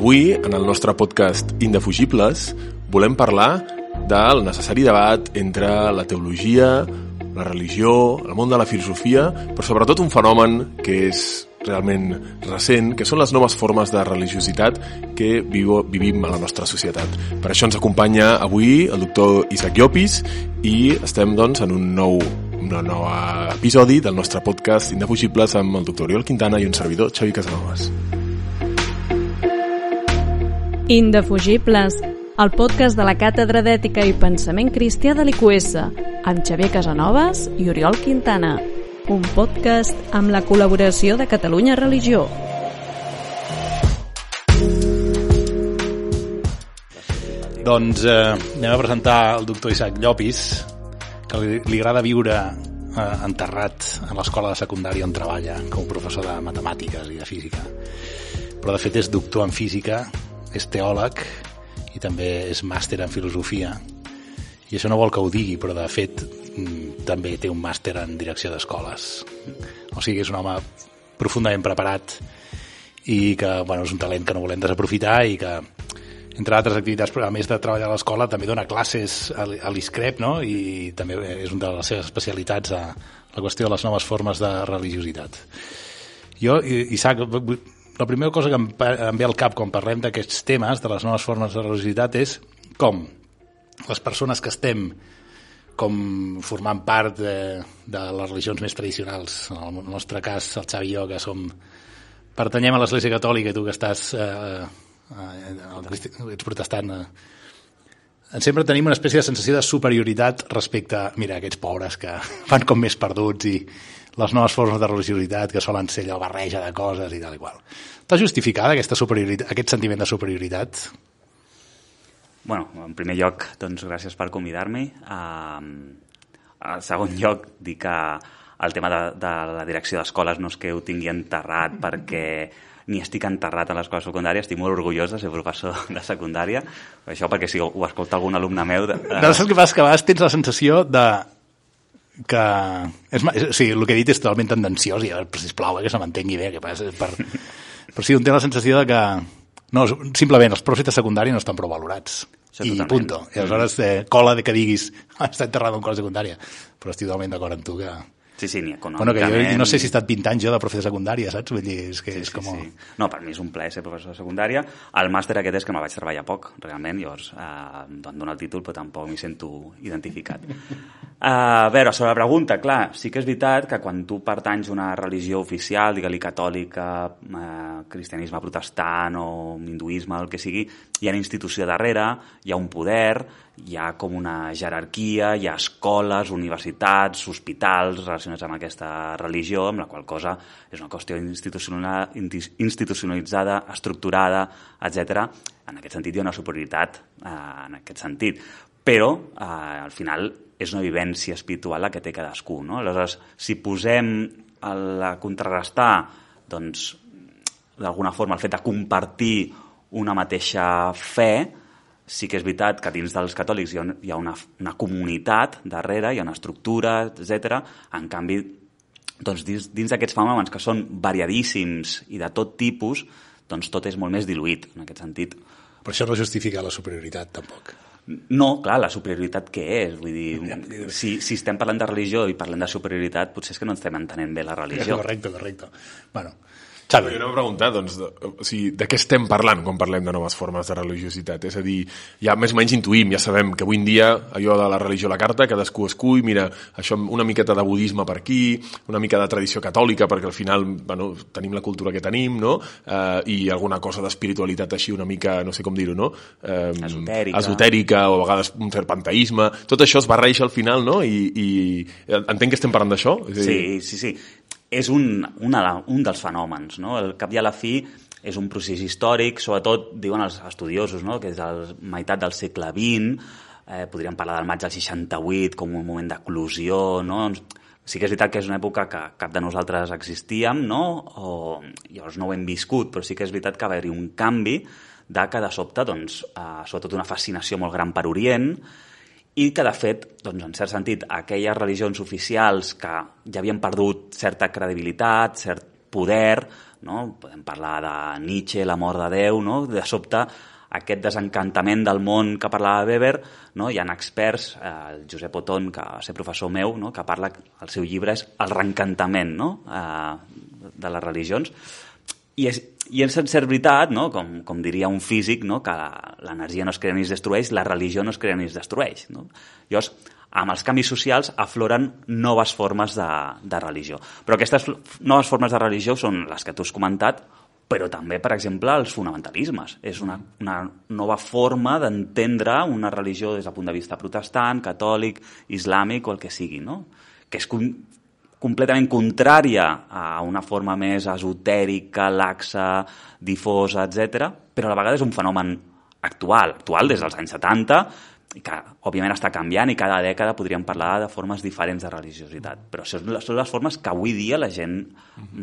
Avui, en el nostre podcast Indefugibles, volem parlar del necessari debat entre la teologia, la religió, el món de la filosofia, però sobretot un fenomen que és realment recent, que són les noves formes de religiositat que vivo, vivim a la nostra societat. Per això ens acompanya avui el doctor Isaac Llopis i estem doncs, en un nou un nou episodi del nostre podcast Indefugibles amb el doctor Oriol Quintana i un servidor, Xavi Casanovas. Indefugibles, el podcast de la Càtedra d'Ètica i Pensament Cristià de l'IQS, amb Xavier Casanovas i Oriol Quintana. Un podcast amb la col·laboració de Catalunya Religió. Doncs eh, anem a presentar el doctor Isaac Llopis, que li, li agrada viure eh, enterrat a l'escola de secundària on treballa com a professor de matemàtiques i de física. Però de fet és doctor en física, és teòleg i també és màster en filosofia. I això no vol que ho digui, però de fet mm, també té un màster en direcció d'escoles. O sigui, és un home profundament preparat i que bueno, és un talent que no volem desaprofitar i que entre altres activitats, però a més de treballar a l'escola, també dona classes a l'ISCREP, no? I també és una de les seves especialitats a la qüestió de les noves formes de religiositat. Jo, Isaac, la primera cosa que em, em ve al cap quan parlem d'aquests temes, de les noves formes de religiositat, és com les persones que estem com formant part de, de les religions més tradicionals, en el nostre cas, el Xavi i jo, que som pertanyem a l'Església Catòlica i tu que estàs eh, eh, ets protestant eh, sempre tenim una espècie de sensació de superioritat respecte a, mira, aquests pobres que van com més perduts i les noves formes de religiositat que solen ser allò barreja de coses i tal i qual. Està justificada aquesta superioritat, aquest sentiment de superioritat? Bueno, en primer lloc, doncs gràcies per convidar-me. Uh, en segon lloc, dir que el tema de, de la direcció d'escoles no és que ho tingui enterrat perquè ni estic enterrat a l'escola secundària, estic molt orgullós de ser professor de secundària, això perquè si ho escolta algun alumne meu... De, no, saps què passa? Que a vegades tens la sensació de que... És, o sigui, el que he dit és totalment tendenciós i, sisplau, eh, que se m'entengui bé, que passa, per, però sí, un té la sensació de que no, simplement els profs de secundària no estan prou valorats. Això I totalment. punto. I aleshores eh, cola de que diguis ah, està enterrat en cola secundària. Però estic totalment d'acord amb tu que Sí, sí, ni econòmicament... Bueno, que jo no sé si he estat 20 anys jo de professor de secundària, saps? Vull dir, és que sí, és com... Sí, sí. No, per mi és un plaer ser professor de secundària. El màster aquest és que me'l vaig treballar poc, realment, llavors eh, em dono el títol, però tampoc m'hi sento identificat. Uh, a veure, sobre la pregunta, clar, sí que és veritat que quan tu pertanys a una religió oficial, digue-li catòlica, eh, cristianisme protestant o hinduisme, el que sigui, hi ha una institució darrere, hi ha un poder, hi ha com una jerarquia, hi ha escoles, universitats, hospitals relacionats amb aquesta religió, amb la qual cosa és una qüestió institucionalitzada, estructurada, etc. En aquest sentit hi ha una superioritat eh, en aquest sentit. Però, eh, al final, és una vivència espiritual la que té cadascú. No? Aleshores, si posem a, contrarrestar doncs, d'alguna forma el fet de compartir una mateixa fe, sí que és veritat que dins dels catòlics hi ha, hi ha una, una comunitat darrere, hi ha una estructura, etc. En canvi, doncs dins, dins d'aquests fenòmens que són variadíssims i de tot tipus, doncs tot és molt més diluït, en aquest sentit. Però això no justifica la superioritat, tampoc. No, clar, la superioritat què és? Vull dir, si, si estem parlant de religió i parlem de superioritat, potser és que no estem entenent bé la religió. Correcte, correcte. Bueno, Xavi. Jo anava a preguntar, doncs, de, o sigui, de què estem parlant quan parlem de noves formes de religiositat? És a dir, ja més o menys intuïm, ja sabem que avui en dia allò de la religió a la carta, cadascú escull, mira, això una miqueta de budisme per aquí, una mica de tradició catòlica, perquè al final bueno, tenim la cultura que tenim, no? Eh, I alguna cosa d'espiritualitat així una mica, no sé com dir-ho, no? Eh, esotèrica. Esotèrica, o a vegades un cert panteisme. Tot això es barreja al final, no? I, i entenc que estem parlant d'això? Sí, sí, sí és un, una, un dels fenòmens. No? El cap i a la fi és un procés històric, sobretot diuen els estudiosos, no? que és la meitat del segle XX, eh, podríem parlar del maig del 68 com un moment d'eclusió, no? sí que és veritat que és una època que cap de nosaltres existíem, no? O, llavors no ho hem viscut, però sí que és veritat que va haver-hi un canvi de que de sobte, doncs, eh, sobretot una fascinació molt gran per Orient, i que, de fet, doncs, en cert sentit, aquelles religions oficials que ja havien perdut certa credibilitat, cert poder, no? podem parlar de Nietzsche, la mort de Déu, no? de sobte aquest desencantament del món que parlava Weber, no? hi ha experts, eh, el Josep Oton, que va ser professor meu, no? que parla, el seu llibre és el reencantament no? eh, de les religions, i és, i en cert veritat, no? com, com diria un físic, no? que l'energia no es crea ni es destrueix, la religió no es crea ni es destrueix. No? Llavors, amb els canvis socials afloren noves formes de, de religió. Però aquestes noves formes de religió són les que tu has comentat, però també, per exemple, els fonamentalismes. És una, una nova forma d'entendre una religió des del punt de vista protestant, catòlic, islàmic o el que sigui, no? que és completament contrària a una forma més esotèrica, laxa, difosa, etc. però a la vegada és un fenomen actual, actual des dels anys 70, i que òbviament està canviant i cada dècada podríem parlar de formes diferents de religiositat però això són les formes que avui dia la gent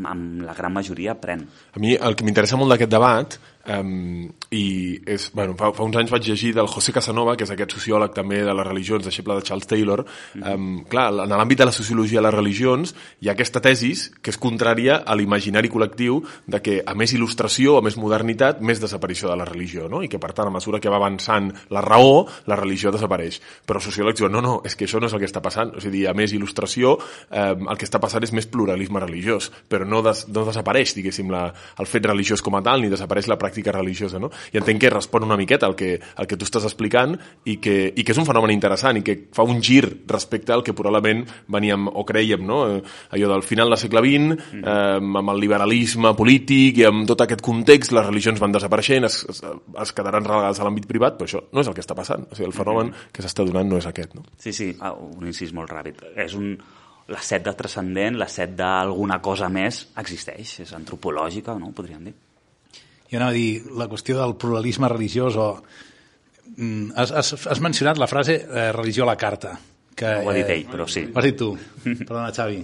amb la gran majoria pren A mi el que m'interessa molt d'aquest debat Um, i és, bueno, fa, fa uns anys vaig llegir del José Casanova, que és aquest sociòleg també de les religions, deixeble de Charles Taylor. Um, clar, en l'àmbit de la sociologia de les religions hi ha aquesta tesis que és contrària a l'imaginari col·lectiu de que a més il·lustració, a més modernitat, més desaparició de la religió, no? i que per tant, a mesura que va avançant la raó, la religió desapareix. Però sociòlegs diuen, no, no, és que això no és el que està passant. A dir, a més il·lustració, um, el que està passant és més pluralisme religiós, però no, des, no desapareix, diguéssim, la, el fet religiós com a tal, ni desapareix la pràctica pràctica religiosa, no? I entenc que respon una miqueta al que, al que tu estàs explicant i que, i que és un fenomen interessant i que fa un gir respecte al que probablement veníem o creiem, no? Eh, allò del final del segle XX, mm. eh, amb el liberalisme polític i amb tot aquest context, les religions van desapareixent, es, es, es quedaran relegades a l'àmbit privat, però això no és el que està passant. O sigui, el fenomen mm. que s'està donant no és aquest, no? Sí, sí, ah, un incís molt ràpid. És un, la set de transcendent, la set d'alguna cosa més, existeix, és antropològica, no? podríem dir jo anava a dir, la qüestió del pluralisme religiós o... Mm, has, has, has mencionat la frase eh, religió a la carta. Que, ho ha dit ell, però sí. Ho has dit tu. Perdona, Xavi.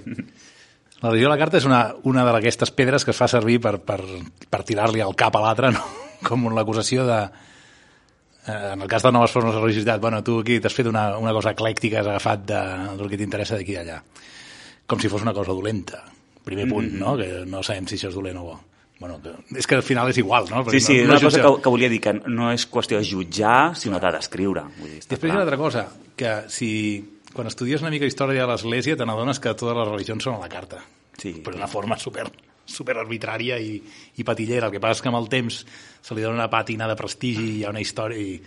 La religió a la carta és una, una d'aquestes pedres que es fa servir per, per, per tirar-li al cap a l'altre, no? com l'acusació de... Eh, en el cas de noves formes de religiositat, bueno, tu aquí t'has fet una, una cosa eclèctica, has agafat de, del que t'interessa d'aquí i allà. Com si fos una cosa dolenta. Primer punt, mm -hmm. no? Que no sabem si això és dolent o bo bueno, és que al final és igual, no? Perquè sí, sí, no, no una cosa que, que volia dir, que no és qüestió de jutjar, sinó de descriure. Vull dir, Després hi ha una altra cosa, que si quan estudies una mica història de l'Església te n'adones que totes les religions són a la carta. Sí. Però d'una forma super, super arbitrària i, i patillera. El que passa és que amb el temps se li dona una pàtina de prestigi, hi ha una història i,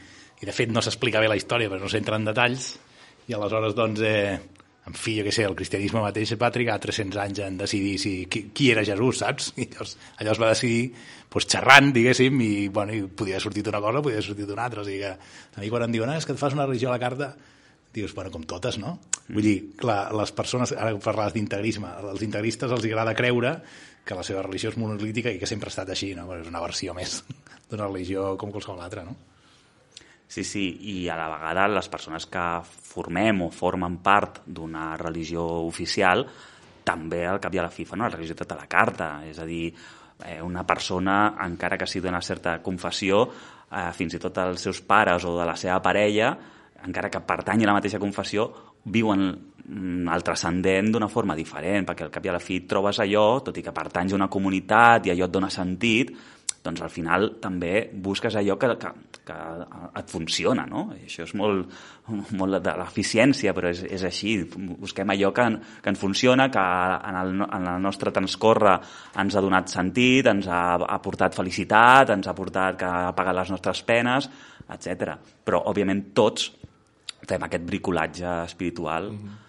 i de fet no s'explica bé la història perquè no s'entra en detalls i aleshores doncs eh, en fi, jo què sé, el cristianisme mateix va trigar 300 anys en decidir si, qui, qui era Jesús, saps? I llavors, allò es va decidir pues, xerrant, diguéssim, i, bueno, i podia sortir una cosa, podia sortir una altra. O sigui que a mi quan em diuen, ah, és que et fas una religió a la carta, dius, bueno, com totes, no? Mm. Vull dir, clar, les persones, ara parlaves d'integrisme, als integristes els agrada creure que la seva religió és monolítica i que sempre ha estat així, no? Però és una versió més d'una religió com qualsevol altra, no? Sí, sí, i a la vegada les persones que formem o formen part d'una religió oficial també al cap i a la FIFA, no? la religió tota la carta, és a dir, eh, una persona, encara que sigui d'una certa confessió, eh, fins i tot els seus pares o de la seva parella, encara que pertanyi a la mateixa confessió, viuen mm, el transcendent d'una forma diferent, perquè al cap i a la fi trobes allò, tot i que pertanys a una comunitat i allò et dona sentit, doncs al final també busques allò que, que, que et funciona, no? I això és molt, molt de l'eficiència, però és, és així. Busquem allò que, que ens funciona, que en el, en el nostre transcorre ens ha donat sentit, ens ha, ha portat felicitat, ens ha portat que ha pagat les nostres penes, etc. Però, òbviament, tots fem aquest bricolatge espiritual mm -hmm.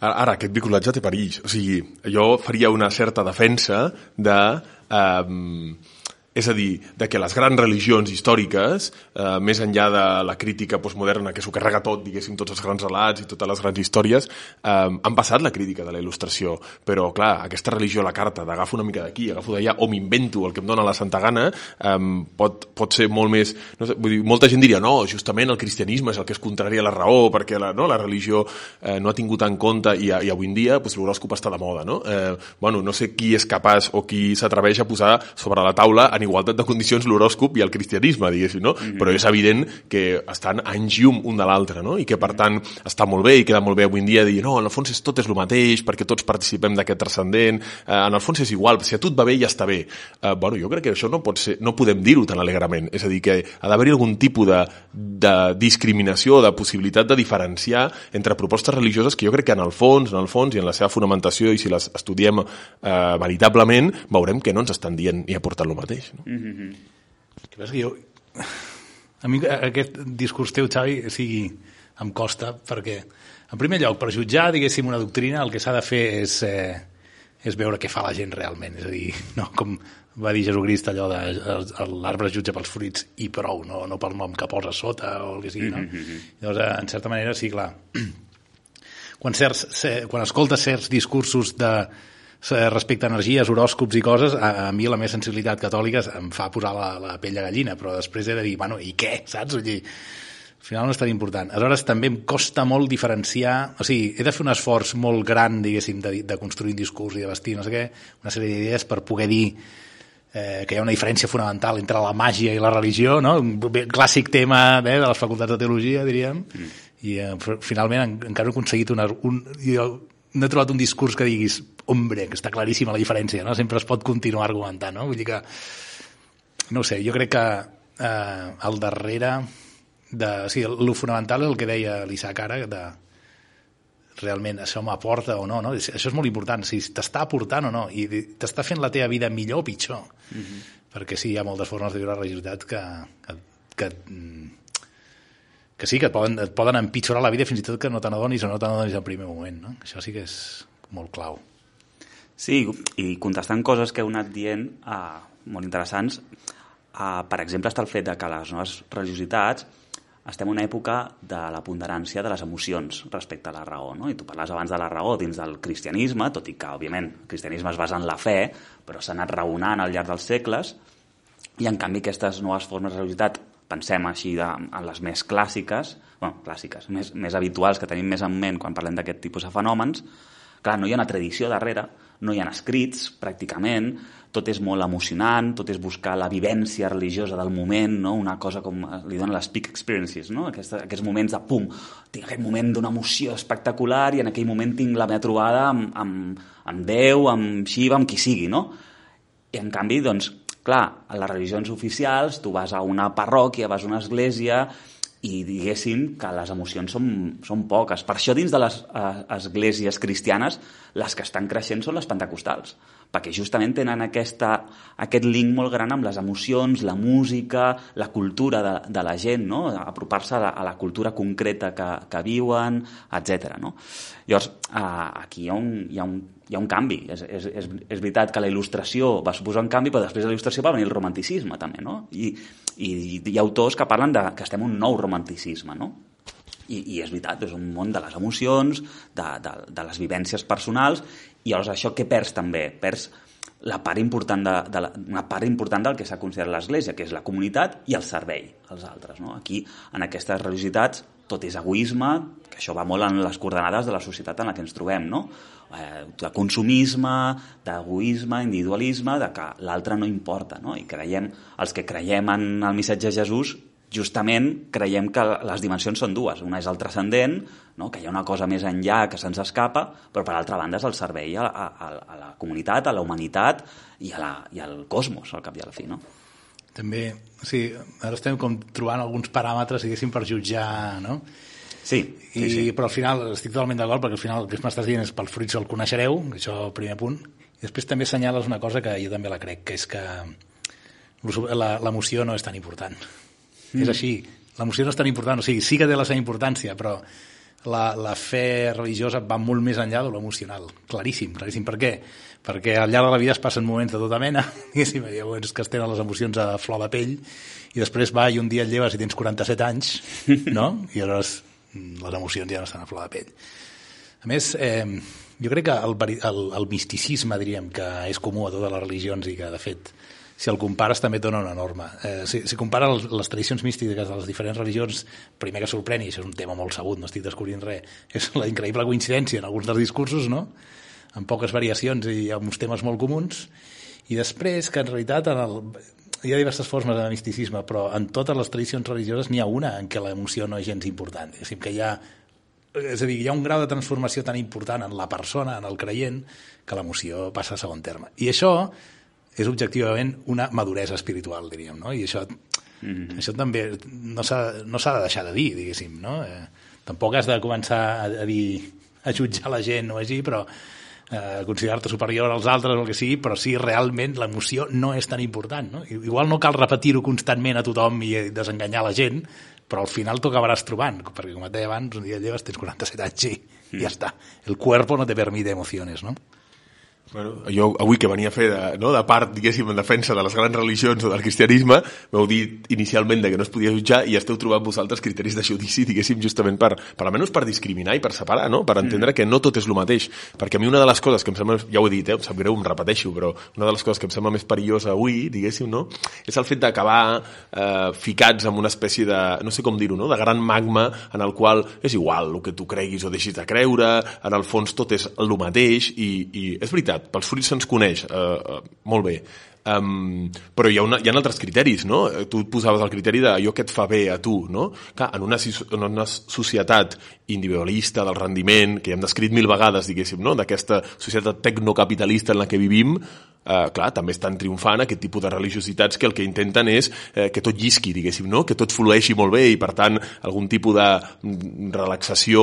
Ara, aquest bricolatge té perills. O sigui, jo faria una certa defensa de... Eh, és a dir, de que les grans religions històriques, eh, més enllà de la crítica postmoderna que s'ho carrega tot, diguéssim, tots els grans relats i totes les grans històries, eh, han passat la crítica de la il·lustració. Però, clar, aquesta religió a la carta, d'agafo una mica d'aquí, agafo d'allà, o m'invento el que em dóna la santa gana, eh, pot, pot ser molt més... No sé, vull dir, molta gent diria, no, justament el cristianisme és el que és contrari a la raó, perquè la, no, la religió eh, no ha tingut en compte, i, i avui en dia pues, l'horòscop està de moda, no? Eh, bueno, no sé qui és capaç o qui s'atreveix a posar sobre la taula en igualtat de condicions l'horòscop i el cristianisme, diguéssim, no? Mm -hmm. Però és evident que estan anys llum un de l'altre, no? I que, per tant, està molt bé i queda molt bé avui en dia dir, no, en el fons és, tot és el mateix, perquè tots participem d'aquest transcendent, eh, en el fons és igual, si a tu et va bé ja està bé. Eh, bueno, jo crec que això no pot ser, no podem dir-ho tan alegrament, és a dir, que ha d'haver-hi algun tipus de, de discriminació, de possibilitat de diferenciar entre propostes religioses que jo crec que en el fons, en el fons i en la seva fonamentació i si les estudiem eh, veritablement, veurem que no ens estan dient i aportant el mateix. No? Mm -hmm. que jo... A mi aquest discurs teu, Xavi, o sigui, em costa perquè, en primer lloc, per jutjar, diguéssim, una doctrina, el que s'ha de fer és, eh, és veure què fa la gent realment. És a dir, no, com va dir Jesucrist allò de l'arbre es jutja pels fruits i prou, no, no pel nom que posa sota o el que sigui, no? Mm -hmm. Llavors, en certa manera, sí, clar, quan, certs, quan escoltes certs discursos de, respecte a energies, horòscops i coses, a, a mi la meva sensibilitat catòlica em fa posar la, la pell de gallina, però després he de dir, bueno, i què, saps? Vull dir, al final no és tan important. Aleshores, també em costa molt diferenciar... O sigui, he de fer un esforç molt gran, diguéssim, de, de construir un discurs i de vestir, no sé què, una sèrie d'idees per poder dir eh, que hi ha una diferència fonamental entre la màgia i la religió, no? un clàssic tema eh, de les facultats de teologia, diríem, mm. i eh, finalment encara he aconseguit una, un, jo no he trobat un discurs que diguis hombre, que està claríssima la diferència, no? Sempre es pot continuar argumentant, no? Vull dir que, no sé, jo crec que eh, al darrere de... O sigui, el fonamental és el que deia l'Isaac ara, de realment això m'aporta o no, no? Això és molt important, si t'està aportant o no, i t'està fent la teva vida millor o pitjor. Mhm. -huh. Perquè sí, hi ha moltes formes de viure la religiositat que, que, que que sí, que et poden, et poden empitjorar la vida fins i tot que no te n'adonis o no te n'adonis al primer moment. No? Això sí que és molt clau. Sí, i contestant coses que heu anat dient uh, molt interessants, uh, per exemple, està el fet de que les noves religiositats estem en una època de la ponderància de les emocions respecte a la raó. No? I tu parles abans de la raó dins del cristianisme, tot i que, òbviament, el cristianisme es basa en la fe, però s'ha anat raonant al llarg dels segles, i en canvi aquestes noves formes de religiositat, pensem així de, en les més clàssiques, bueno, clàssiques, més, més habituals que tenim més en ment quan parlem d'aquest tipus de fenòmens, clar, no hi ha una tradició darrere, no hi ha escrits, pràcticament, tot és molt emocionant, tot és buscar la vivència religiosa del moment, no? una cosa com li donen les peak experiences, no? Aquests, aquests moments de pum, tinc aquest moment d'una emoció espectacular i en aquell moment tinc la meva trobada amb, amb, amb Déu, amb Shiva, amb qui sigui, no? I en canvi, doncs, clar, a les religions oficials tu vas a una parròquia, vas a una església i diguéssim que les emocions són, són poques. Per això dins de les eh, esglésies cristianes les que estan creixent són les pentecostals, perquè justament tenen aquesta, aquest link molt gran amb les emocions, la música, la cultura de, de la gent, no? apropar-se a, a la cultura concreta que, que viuen, etc. No? Llavors, eh, aquí hi ha un, hi ha un hi ha un canvi. És, és, és, és veritat que la il·lustració va suposar un canvi, però després de la il·lustració va venir el romanticisme, també, no? I, i hi ha autors que parlen de que estem en un nou romanticisme, no? I, i és veritat, és un món de les emocions, de, de, de les vivències personals, i llavors això què perds també? Perds la part important de, de la, una part important del que s'ha considerat l'Església, que és la comunitat i el servei als altres. No? Aquí, en aquestes religiositats, tot és egoisme, que això va molt en les coordenades de la societat en la que ens trobem, no? Eh, de consumisme, d'egoisme, individualisme, de que l'altre no importa, no? I creiem, els que creiem en el missatge de Jesús, justament creiem que les dimensions són dues. Una és el transcendent, no? que hi ha una cosa més enllà que se'ns escapa, però per altra banda és el servei a, a, a la comunitat, a la humanitat i, a la, i al cosmos, al cap i a la fi. No? També, o sigui, ara estem com trobant alguns paràmetres, diguéssim, per jutjar, no? Sí, sí, I, sí. Però al final estic totalment d'acord, perquè al final el que m'estàs dient és pels fruits el coneixereu, això el primer punt, i després també assenyales una cosa que jo també la crec, que és que l'emoció no és tan important. Mm. És així, l'emoció no és tan important, o sigui, sí que té la seva importància, però la, la fe religiosa va molt més enllà de l'emocional. Claríssim, claríssim. Per què? Perquè al llarg de la vida es passen moments de tota mena, diguéssim, hi ha moments que es tenen les emocions a flor de pell, i després va i un dia et lleves i tens 47 anys, no? I aleshores mm, les emocions ja no estan a flor de pell. A més, eh, jo crec que el, el, el misticisme, diríem, que és comú a totes les religions i que, de fet, si el compares també et dona una norma. Eh, si, si compara les tradicions místiques de les diferents religions, primer que sorprèn, i això és un tema molt sabut, no estic descobrint res, és la increïble coincidència en alguns dels discursos, no? amb poques variacions i amb uns temes molt comuns, i després que en realitat en el, hi ha diverses formes de misticisme, però en totes les tradicions religioses n'hi ha una en què l'emoció no és gens important. És que hi ha, és a dir, hi ha un grau de transformació tan important en la persona, en el creient, que l'emoció passa a segon terme. I això és objectivament una maduresa espiritual, diríem, no? I això, mm -hmm. això també no s'ha no de deixar de dir, diguéssim, no? Eh, tampoc has de començar a, a dir a jutjar la gent o així, però eh, considerar-te superior als altres o el que sigui, però sí, realment l'emoció no és tan important. No? Igual no cal repetir-ho constantment a tothom i desenganyar la gent, però al final t'ho acabaràs trobant, perquè com et deia abans, un dia lleves, tens 47 anys i mm. ja està. El cuerpo no te permite emociones, ¿no? Bueno, jo avui que venia a fer de, no, de part, diguéssim, en defensa de les grans religions o del cristianisme, m'heu dit inicialment de que no es podia jutjar i esteu trobant vosaltres criteris de judici, diguéssim, justament per, per almenys per discriminar i per separar, no? per entendre mm. que no tot és el mateix. Perquè a mi una de les coses que em sembla, ja ho he dit, eh, em sap greu, em repeteixo, però una de les coses que em sembla més perillosa avui, diguéssim, no? és el fet d'acabar eh, ficats en una espècie de, no sé com dir-ho, no? de gran magma en el qual és igual el que tu creguis o deixis de creure, en el fons tot és el mateix i, i és veritat, veritat, pels fruits se'ns coneix, eh, eh, molt bé, Um, però hi ha, una, hi ha altres criteris, no? Tu et posaves el criteri de allò que et fa bé a tu, no? Clar, en una, en una societat individualista del rendiment, que ja hem descrit mil vegades, diguéssim, no? d'aquesta societat tecnocapitalista en la que vivim, eh, clar, també estan triomfant aquest tipus de religiositats que el que intenten és eh, que tot llisqui, diguéssim, no? que tot flueixi molt bé i, per tant, algun tipus de mm, relaxació,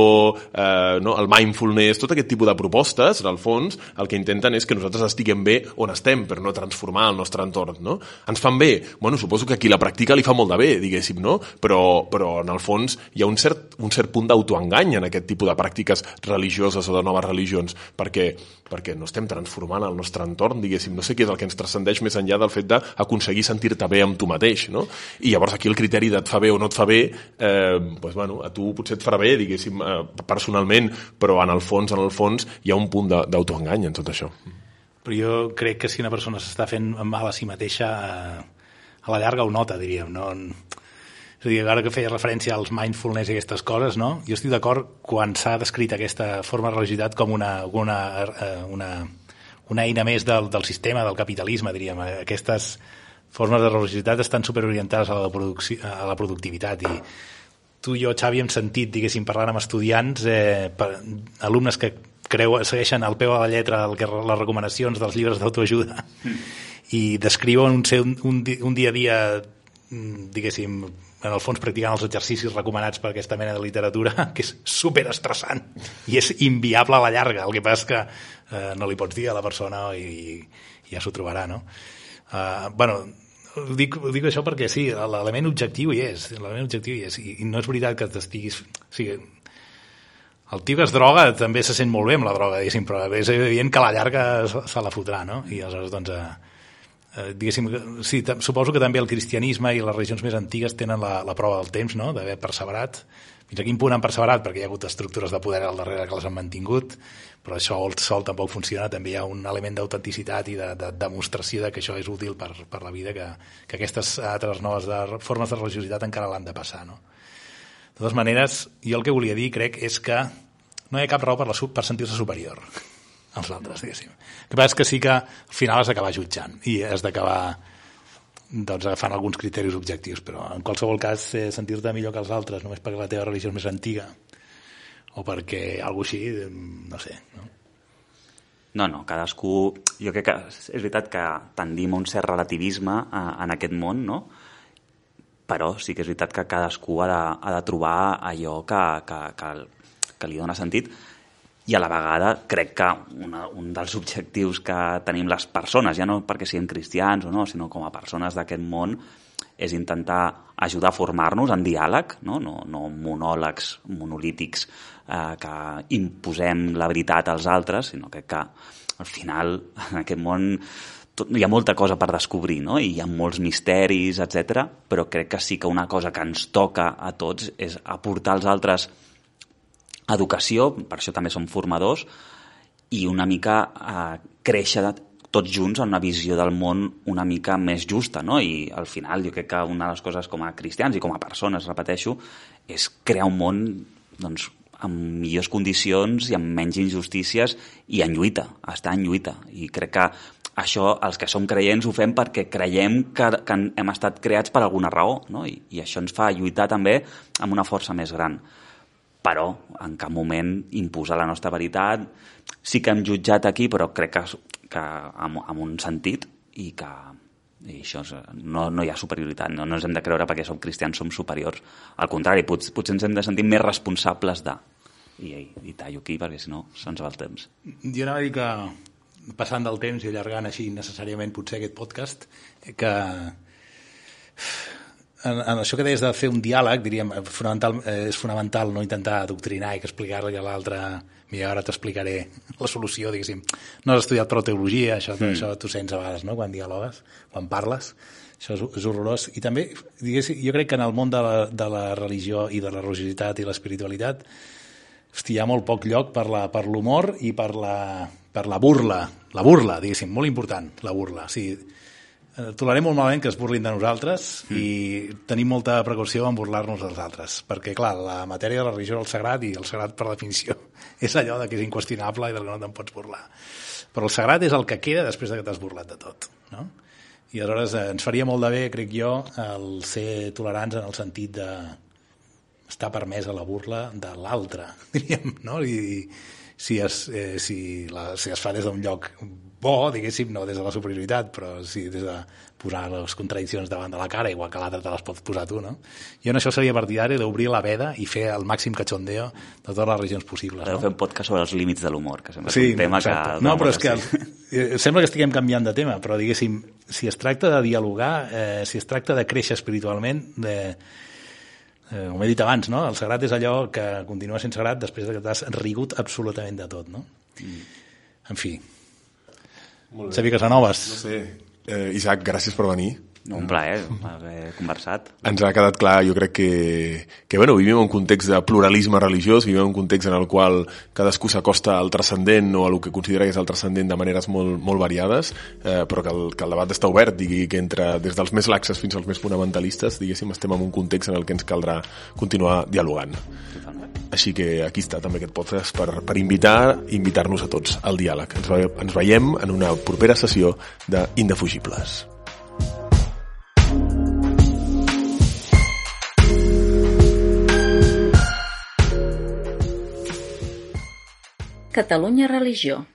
eh, no? el mindfulness, tot aquest tipus de propostes, en el fons, el que intenten és que nosaltres estiguem bé on estem, per no transformar el nostre entorn. No? Ens fan bé? Bueno, suposo que qui la practica li fa molt de bé, diguéssim, no? però, però en el fons hi ha un cert, un cert punt d'autoengany en aquest tipus de pràctiques religioses o de noves religions, perquè, perquè no estem transformant el nostre entorn, diguéssim, diguéssim, no sé què és el que ens transcendeix més enllà del fet d'aconseguir sentir-te bé amb tu mateix, no? I llavors aquí el criteri de et fa bé o no et fa bé, eh, doncs, bueno, a tu potser et farà bé, diguéssim, eh, personalment, però en el fons, en el fons, hi ha un punt d'autoengany en tot això. Però jo crec que si una persona s'està fent mal a si mateixa, eh, a la llarga ho nota, diríem, no? És a dir, ara que feia referència als mindfulness i aquestes coses, no? jo estic d'acord quan s'ha descrit aquesta forma de religiositat com una, una, eh, una, una eina més del, del sistema, del capitalisme, diríem. Aquestes formes de religiositat estan superorientades a la, a la productivitat i tu i jo, Xavi, hem sentit, diguéssim, parlant amb estudiants, eh, per, alumnes que creu, segueixen al peu a la lletra el que, les recomanacions dels llibres d'autoajuda mm. i descriuen un, un, un, un dia a dia, mm, diguéssim, en el fons practicant els exercicis recomanats per aquesta mena de literatura, que és super estressant i és inviable a la llarga. El que passa és que eh, no li pots dir a la persona i, i ja s'ho trobarà, no? Uh, bueno, dic, dic això perquè sí, l'element objectiu hi és, l'element objectiu hi és, i, i no és veritat que t'estiguis... O sigui, el tio que es droga també se sent molt bé amb la droga, diguéssim, però és evident que a la llarga se la fotrà, no? I aleshores, doncs, eh, eh, diguéssim, sí, suposo que també el cristianisme i les religions més antigues tenen la, la prova del temps, no?, d'haver perseverat. Fins a quin punt han perseverat? Perquè hi ha hagut estructures de poder al darrere que les han mantingut, però això el sol tampoc funciona, també hi ha un element d'autenticitat i de, de, demostració de que això és útil per, per la vida, que, que aquestes altres noves de, formes de religiositat encara l'han de passar, no? De totes maneres, jo el que volia dir, crec, és que no hi ha cap raó per, la, per sentir-se superior als altres, diguéssim. El que passa és que sí que al final has d'acabar jutjant i has d'acabar doncs, agafant alguns criteris objectius, però en qualsevol cas eh, sentir-te millor que els altres només perquè la teva religió és més antiga o perquè alguna així, no sé. No? No, no, cadascú... Jo crec que és veritat que tendim a un cert relativisme eh, en aquest món, no? però sí que és veritat que cadascú ha de, ha de trobar allò que, que, que, que li dona sentit i a la vegada crec que una, un dels objectius que tenim les persones, ja no perquè siguin cristians o no, sinó com a persones d'aquest món, és intentar ajudar a formar-nos en diàleg, no, no, no monòlegs monolítics eh, que imposem la veritat als altres, sinó que, que al final en aquest món tot, hi ha molta cosa per descobrir, no? i hi ha molts misteris, etc. però crec que sí que una cosa que ens toca a tots és aportar als altres educació, per això també som formadors, i una mica eh, créixer tots junts en una visió del món una mica més justa, no? I al final jo crec que una de les coses com a cristians i com a persones, repeteixo, és crear un món doncs, amb millors condicions i amb menys injustícies i en lluita, estar en lluita. I crec que això, els que som creients, ho fem perquè creiem que, que hem estat creats per alguna raó, no? I, i això ens fa lluitar també amb una força més gran. Però en cap moment imposar la nostra veritat. Sí que hem jutjat aquí, però crec que, que amb, amb un sentit i que i això és, no, no hi ha superioritat, no, no ens hem de creure perquè som cristians som superiors. Al contrari, pot, potser ens hem de sentir més responsables de... I, i, i tallo aquí perquè si no se'ns va el temps. Jo anava a dir que passant del temps i allargant així necessàriament potser aquest podcast, que en, en això que deies de fer un diàleg, diríem, fonamental, és fonamental no intentar adoctrinar i que explicar-li a l'altre mira, ara t'explicaré la solució, diguéssim. No has estudiat prou teologia, això, mm. això tu sents a vegades, no?, quan dialogues, quan parles. Això és, és horrorós. I també, diguéssim, jo crec que en el món de la, de la religió i de la religiositat i l'espiritualitat hosti, hi ha molt poc lloc per l'humor i per la, per la burla. La burla, diguéssim, molt important, la burla. O sigui, eh, tolerem molt malament que es burlin de nosaltres mm. i tenim molta precaució en burlar-nos dels altres, perquè, clar, la matèria de la religió és el sagrat i el sagrat, per definició, és allò de que és inqüestionable i del que no te'n pots burlar. Però el sagrat és el que queda després de que t'has burlat de tot, no? I aleshores eh, ens faria molt de bé, crec jo, el ser tolerants en el sentit de està permesa la burla de l'altre, diríem, no? I, si es, eh, si, la, si es fa des d'un lloc bo, diguéssim, no des de la superioritat, però sí des de posar les contradiccions davant de la cara, igual que l'altre te les pots posar tu, no? Jo en això seria partidari d'obrir la veda i fer el màxim cachondeo de totes les regions possibles. Podeu no? fer un podcast sobre els límits de l'humor, que sembla sí, un tema exacte. que... No, però és que eh, sembla que estiguem canviant de tema, però diguéssim, si es tracta de dialogar, eh, si es tracta de créixer espiritualment, de, eh, com he dit abans, no? el sagrat és allò que continua sent sagrat després de que t'has rigut absolutament de tot. No? Mm. En fi. Xavi Casanovas. No sé. Eh, Isaac, gràcies per venir. Un plaer haver conversat. Ens ha quedat clar, jo crec que, que bueno, vivim en un context de pluralisme religiós, vivim en un context en el qual cadascú s'acosta al transcendent o a el que considera que és el transcendent de maneres molt, molt variades, eh, però que el, que el debat està obert, digui que entre des dels més laxes fins als més fonamentalistes, diguéssim, estem en un context en el que ens caldrà continuar dialogant. Així que aquí està també aquest podcast per, per invitar invitar-nos a tots al diàleg. Ens, ve, ens veiem en una propera sessió d'Indefugibles. Catalunya Religió